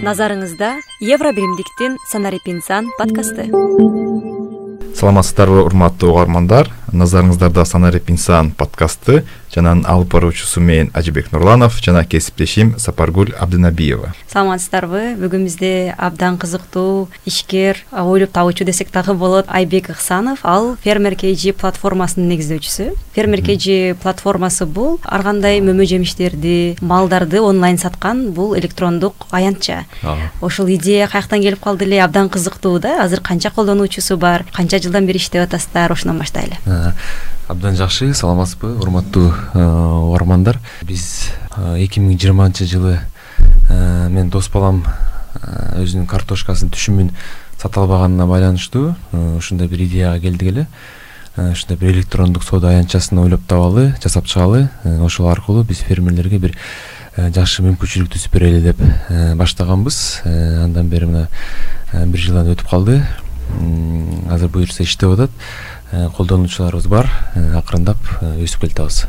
назарыңызда евро биримдиктин санарип инсан подкасты. Саламатсыздарбы урматтуу угармандар назарыңыздарда санарип инсан подкасты жана анын алып баруучусу мен ажибек нурланов жана кесиптешим сапаргүл абдынабиева. Саламатсыздарбы бүгүн бизде абдан кызыктуу ишкер ойлоп табуучу десек дагы болот айбек ыксанов. Ал фермер kg платформасынын негиздөөчүсү. Фермер kg платформасы бул. Ар кандай мөмө жемиштерди малдарды онлайн саткан бул электрондук аянтча. Ошол идея каяктан келип калды эле? Абдан кызыктуу да. Азыр канча колдонуучусу бар? Канча жылдан бери иштеп атасыздар? Ошондон баштайлы абдан жакшы саламатсызбы урматтуу угармандар? Биз эки миң жыйырманчы жылы менин дос балам өзүнүн картошкасын түшүмүн сата албаганына байланыштуу. Ушундай бир идеяга келдик эле. Ушундай бир электрондук соода аянтчасын ойлоп табалы жасап чыгалы. Ошол аркылуу биз фермерлерге бир жакшы мүмкүнчүлүк түзүп берели деп баштаганбыз. Андан бери мына бир жылдан өтүп калды. Азыр буюрса иштеп атат колдонуучуларыбыз бар. Акырындап өсүп келатабыз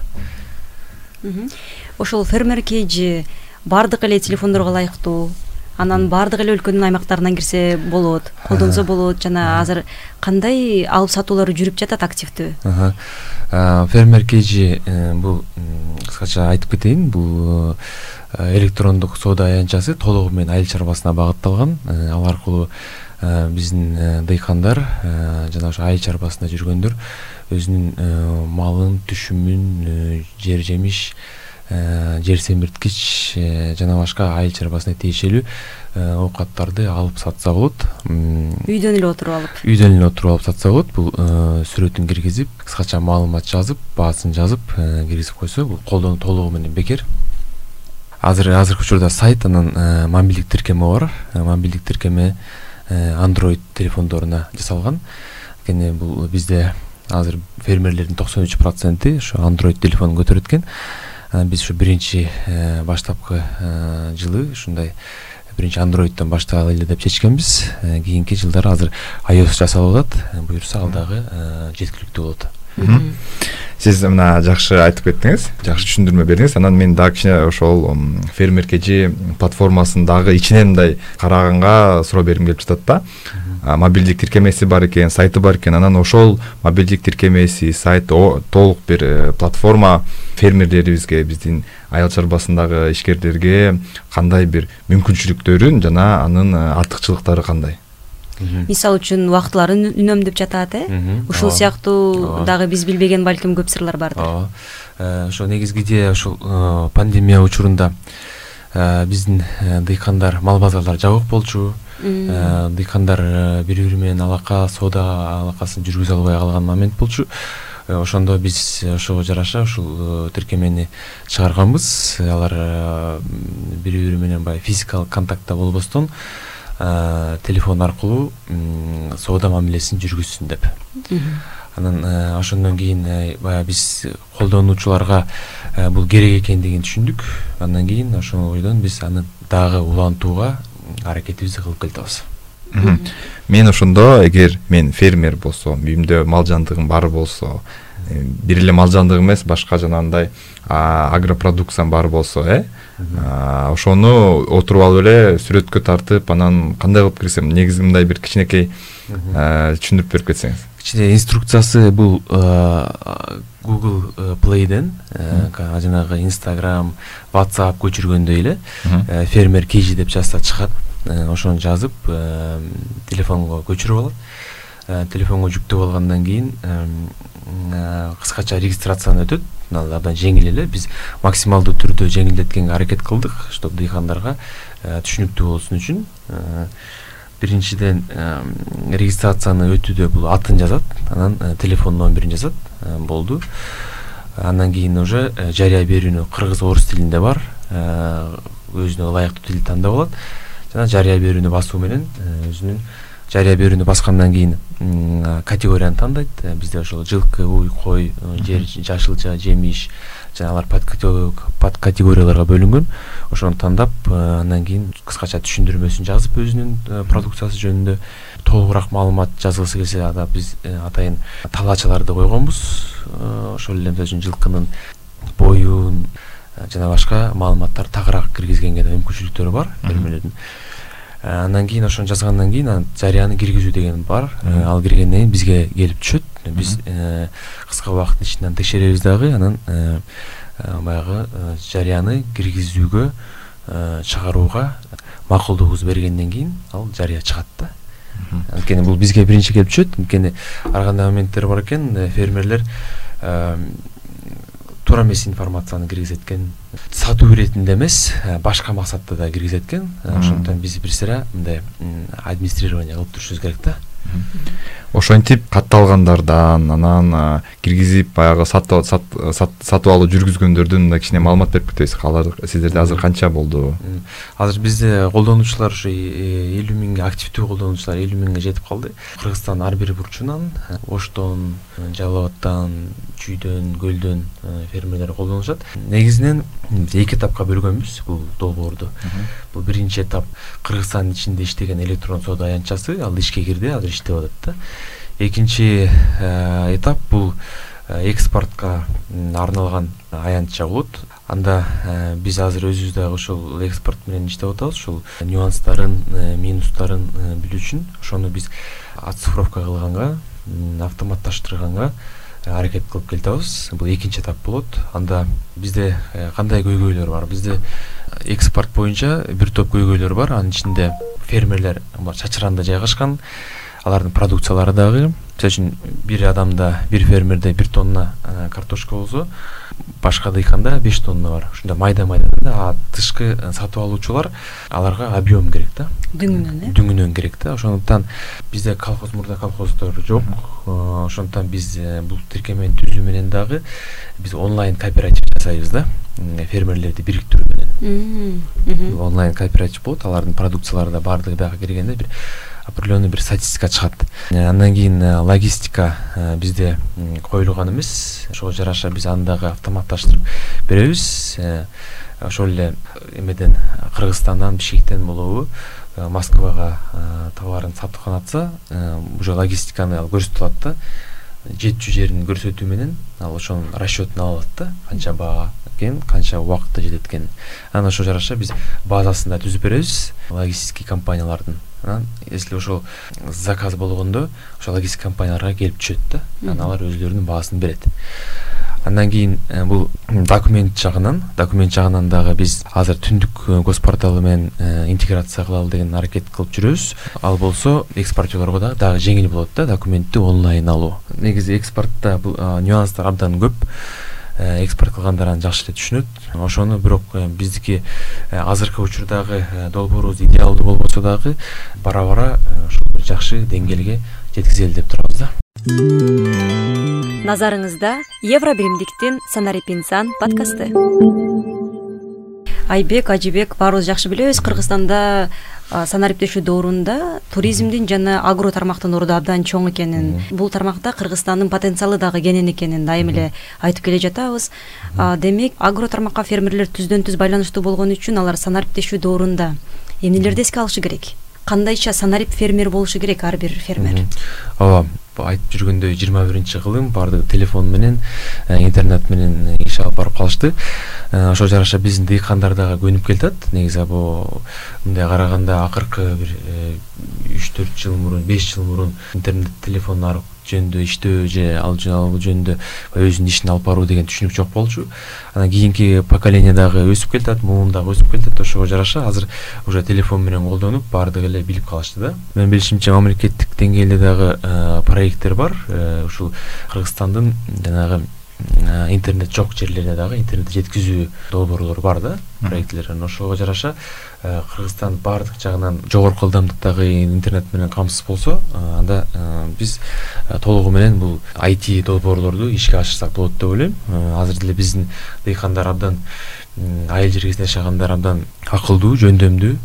ошол фермер kg баардык эле телефондорго ылайыктуу. Анан баардык эле өлкөнүн аймактарынан кирсе болот колдонсо болот жана азыр кандай алып сатуулар жүрүп жатат активдүү? Фермер kg э, бул кыскача айтып кетейин. Бул э, электрондук соода аянтчасы толугу менен айыл чарбасына багытталган. Э, ал аркылуу биздин дыйкандар жана ошо айыл чарбасында жүргөндөр өзүнүн малын түшүмүн жер жемиш Э, жер семирткич э, жана башка айыл чарбасына тиешелүү э, оокаттарды алып сатса болот. Үйдөн эле отуруп алып. үйдөн эле отуруп алып сатса болот. Бул сүрөтүн киргизип кыскача маалымат жазып баасын жазып киргизип койсо бул колдонуу толугу менен бекер. Азыр азыркы учурда сайт анан мобилдик тиркеме бар. Мобилдик тиркеме андроid телефондоруна жасалган. Анткени бул бизде азыр фермерлердин токсон үч проценти ошо андроid телефонун көтөрөт экен биз ушу биринчи э, баштапкы э, жылы ушундай биринчи баштагалы эле деп чечкенбиз. Э, кийинки жылдары азыр ios жасалып атат. Буюрса ал дагы жеткиликтүү болот сиз мына жакшы айтып кеттиңиз жакшы түшүндүрмө бердиңиз анан мен дагы кичине ошол фермер kg платформасын дагы ичинен мындай караганга суроо бергим келип жатат да. Мобилдик тиркемеси бар экен сайты бар экен. Анан ошол мобилдик тиркемеси сайт толук бир э, платформа фермерлерибизге биздин айыл чарбасындагы ишкерлерге кандай бир мүмкүнчүлүктөрүн жана анын э, артыкчылыктары кандай мисалы үчүн убактыларын үнөмдөп жатат э? Ушул сыяктуу дагы биз билбеген балким көп сырлар бардыр ооба. Э, ошо негизги идея ушул пандемия учурунда биздин дыйкандар мал базарлар жабык болчу. Э, дыйкандар э, бири бири менен алака соода алакасын жүргүзө албай калган момент болчу. Э, ошондо биз ошого жараша ушул тиркемени чыгарганбыз. Алар бири бири менен баягы физикалык контактта болбостон телефон аркылуу соода мамилесин жүргүзсүн деп. Анан ошондон кийин баягы биз колдонуучуларга бул керек экендигин түшүндүк. Андан кийин ошол ойдон биз аны дагы улантууга аракетибизди кылып келатабыз мен ошондо эгер мен фермер болсом үйүмдө мал жандыгым бар болсо бир эле мал жандык эмес башка жанагындай агропродукциям бар болсо э? Ошону отуруп алып эле сүрөткө тартып анан кандай кылып кирсем негизи мындай бир кичинекей түшүндүрүп берип кетсеңиз. Кичине инструкциясы бул google playден жанагы инстаграм whatsapp көчүргөндөй эле фермер kg деп жазса чыгат Э, ошону жазып э, телефонго көчүрүп алат. Э, телефонго жүктөп алгандан кийин кыскача регистрациядан өтөт. Ал абдан жеңил эле. Биз максималдуу түрдө жеңилдеткенге аракет кылдык чтобы дыйкандарга түшүнүктүү болсун үчүн. Биринчиден регистрацияны өтүүдө бул атын жазат анан телефон номерин жазат болду. Андан кийин уже жарыя берүүнү кыргыз орус тилинде бар. Өзүнө ылайыктуу тилди тандап алат. Жана жарыя берүүнү басуу менен өзүнүн жарыя берүүнү баскандан кийин категорияны тандайт. Э, бизде ошол жылкы уй кой э, жер жашылча жемиш жана алар под категорияларга бөлүнгөн. Ошону тандап андан кийин кыскача түшүндүрмөсүн жазып өзүнүн продукциясы жөнүндө толугураак маалымат жазгысы келсе ада биз атайын талаачаларды койгонбуз. Ошол эле мисалы үчүн жылкынын боюн жана башка маалыматтарды тагыраак киргизгенге да мүмкүнчүлүктөрү бар фермерлердин андан кийин ошону жазгандан кийин анан жарыяны киргизүү деген бар. Ал киргенден кийин бизге келип түшөт. Биз кыска убакыттын ичинде аны текшеребиз дагы анан баягы жарыяны киргизүүгө чыгарууга макулдугубузду бергенден кийин ал жарыя чыгат да. Анткени бул бизге биринчи келип түшөт. Анткени ар кандай моменттер бар экен э, фермерлер туура эмес информацияны киргизет экен сатуу иретинде эмес э, башка максатта да киргизет экен э, ошондуктан биз бир сыйра мындай администрирование кылып турушубуз керек да ошентип катталгандардан анан киргизип баягы сатып алуу жүргүзгөндөрдөн мындай кичине маалымат берип кетебиз. Алар сиздерде азыр канча болду? Азыр бизде колдонуучулар ушу элүү миңге активдүү колдонуучулар элүү миңге жетип калды. Кыргызстандын ар бир бурчунан оштон жалал абадтан чүйдөн көлдөн фермерлер колдонушат. Негизинен биз эки этапка бөлгөнбүз бул долбоорду бул биринчи этап кыргызстандын ичинде иштеген электрон соода аянтчасы ал ишке кирди азыр иштеп атат да экинчи э, этап бул э, экспортко арналган аянтча болот. Анда э, биз азыр өзүбүз дагы ошол экспорт менен иштеп атабыз ушул нюанстарын минустарын билүү үчүн. Ошону биз оцифровка кылганга автоматташтырганга аракет кылып келатабыз бул экинчи этап болот. Анда бизде кандай көйгөйлөр бар? Бизде экспорт боюнча бир топ көйгөйлөр бар. Анын ичинде фермерлер чачыранда жайгашкан алардын продукциялары дагы. Мисалы үчүн бир адамда бир фермерде бир тонна э, картошка болсо башка дыйканда беш тонна бар. Ушундай майда майда да а тышкы э, сатып алуучулар аларга объем керек да. Дүңүнөн э? Дүңүнөн керек да. Ошондуктан бизде колхоз мурда колхоздор жок. Э, ошондуктан биз бул тиркемени түзүү менен дагы биз онлайн кооператив жасайбыз да. Фермерлерди бириктирүү менен. Онлайн кооператив болот. Алардын продукциялары да баардыгы бияка киргенде бир определенный бир статистика чыгат. Э, андан кийин э, логистика э, бизде коюлган эмес ошого жараша биз аны дагы автоматташтырып беребиз. Ошол эле эмеден кыргызстандан бишкектен болобу москвага товарын саткан атса уже логистиканы ал көрсөтүп алат да. Жетчү жерин көрсөтүү менен ал ошонун расчетун ала алат да. Канча баа экен канча убакытта жетет экен анан ошого жараша биз базасын да түзүп беребиз логистический компаниялардын анан если ошол заказ болгондо ошол логистика компанияларга келип түшөт да. Анан алар өзлөрүнүн баасын берет. Андан кийин э, бул документ жагынан документ жагынан дагы биз азыр түндүк э, гос порталы менен э, интеграция кылалы деген аракет кылып жүрөбүз. Ал болсо экспортерлорго дагы дагы жеңил болот да документти онлайн алуу. Негизи экспортто бул нюанстар абдан көп экспорт кылгандар аны жакшы эле түшүнөт. Ошону бирок э, биздики э, азыркы учурдагы долбоорубуз идеалдуу болбосо дагы бара бара ушул бир жакшы деңгээлге жеткизели деп турабыз да. Назарыңызда евро биримдиктин санарип инсан подкасты. Айбек ажибек баарыбыз жакшы билебиз. Кыргызстанда санариптешүү доорунда туризмдин жана агро тармактын орду абдан чоң экенин бул тармакта кыргызстандын потенциалы дагы кенен экенин дайыма эле айтып келе жатабыз. Демек агро тармакка фермерлер түздөн түз байланыштуу болгон үчүн алар санариптешүү доорунда эмнелерди эске алышы керек? Кандайча санарип фермер болушу керек ар бир фермер? Ооба айтып жүргөндөй жыйырма биринчи кылым баардыгы телефон менен э, интернет менен иш алып барып калышты. Э, ошого жараша биздин дыйкандар дагы көнүп келатат. Негизи бул мындай караганда акыркы бир э, үч төрт жыл мурун беш жыл мурун интернет телефон жөнүндө иштөө же ал жөнүндө өзүнүн ишин алып баруу деген түшүнүк жок болчу. Анан кийинки поколение дагы өсүп келатат муун дагы өсүп келатат ошого жараша. Азыр уже телефон менен колдонуп баардыгы эле билип калышты да. Менин билишимче мамлекеттик деңгээлде дагы э, проекттер бар. Э, ушул кыргызстандын жанагы Э, интернет жок жерлерде дагы интернетти жеткизүү долбоорлор бар да проектилер анан ошого жараша кыргызстан баардык жагынан жогорку ылдамдыктагы интернет менен камсыз болсо э, анда биз толугу менен бул айти долбоорлорду ишке ашырсак болот деп ойлойм. Азыр деле биздин дыйкандар абдан айыл жергесинде жашагандар абдан акылдуу жөндөмдүү.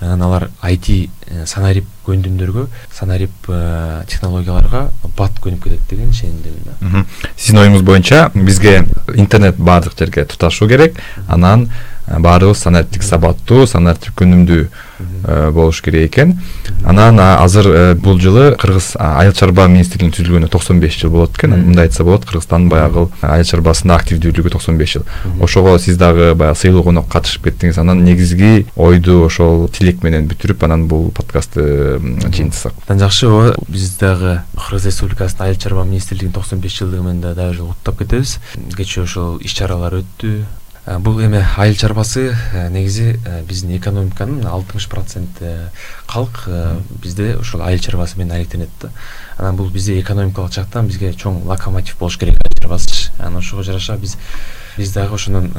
Анан алар айти э, санарип көндүмдөргө санарип э, технологияларга бат көнүп кетет деген ишенимдемин да. Сиздин оюңуз боюнча бизге интернет баардык жерге туташуу керек. Анан баарыбыз санариптик сабаттуу санариптик күнүмдүү Э, болуш керек экен. Анан азыр э, бул жылы кыргыз айыл чарба министрлигинин түзүлгөнүнө токсон беш жыл болот экен. Мындай айтса болот кыргызстандын баягы айыл чарбасында активдүүлүгү токсон беш жыл. Ошого сиз дагы баягы сыйлуу конок катышып кеттиңиз. Анан негизги ойду ошол тилек менен бүтүрүп анан бул подкастты жыйынтыксак абдан жакшы ооба. Биз дагы кыргыз республикасынын айыл чарба министрлигинин токсон беш жылдыгы менен да дагы бир жолу куттап кетебиз. Кечээ ошол иш чаралар өттү. Э, бул эме айыл чарбасы э, негизи э, биздин экономиканын алтымыш процент калк бизде ошол айыл чарбасы менен алектенет да. Анан бул бизде экономикалык жактан бизге чоң локомотив болуш керек айыл чарбасы. Анан ошого жараша биз биз дагы ошондон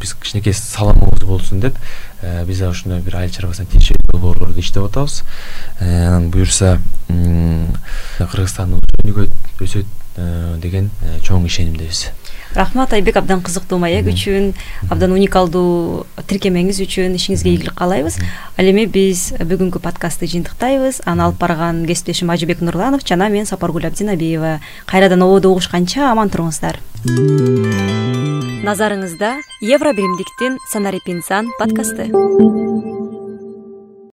биз кичинекей салымыбыз болсун деп биз дагы ушундай бир айыл чарбасына тийиштүү долбоорлорду иштеп атабыз. Анан буюрса кыргызстан өнүгөт өсөт деген чоң ишенимдебиз рахмат айбек абдан кызыктуу маек үчүн абдан уникалдуу тиркемеңиз үчүн ишиңизге ийгилик каалайбыз ал эми биз бүгүнкү подкастты жыйынтыктайбыз. Аны алып барган кесиптешим ажыбек нурланов жана мен сапаргүл абдинабиева. Кайрадан ободо угушканча аман туруңуздар. Назарыңызда евро биримдиктин санарип инсан подкасты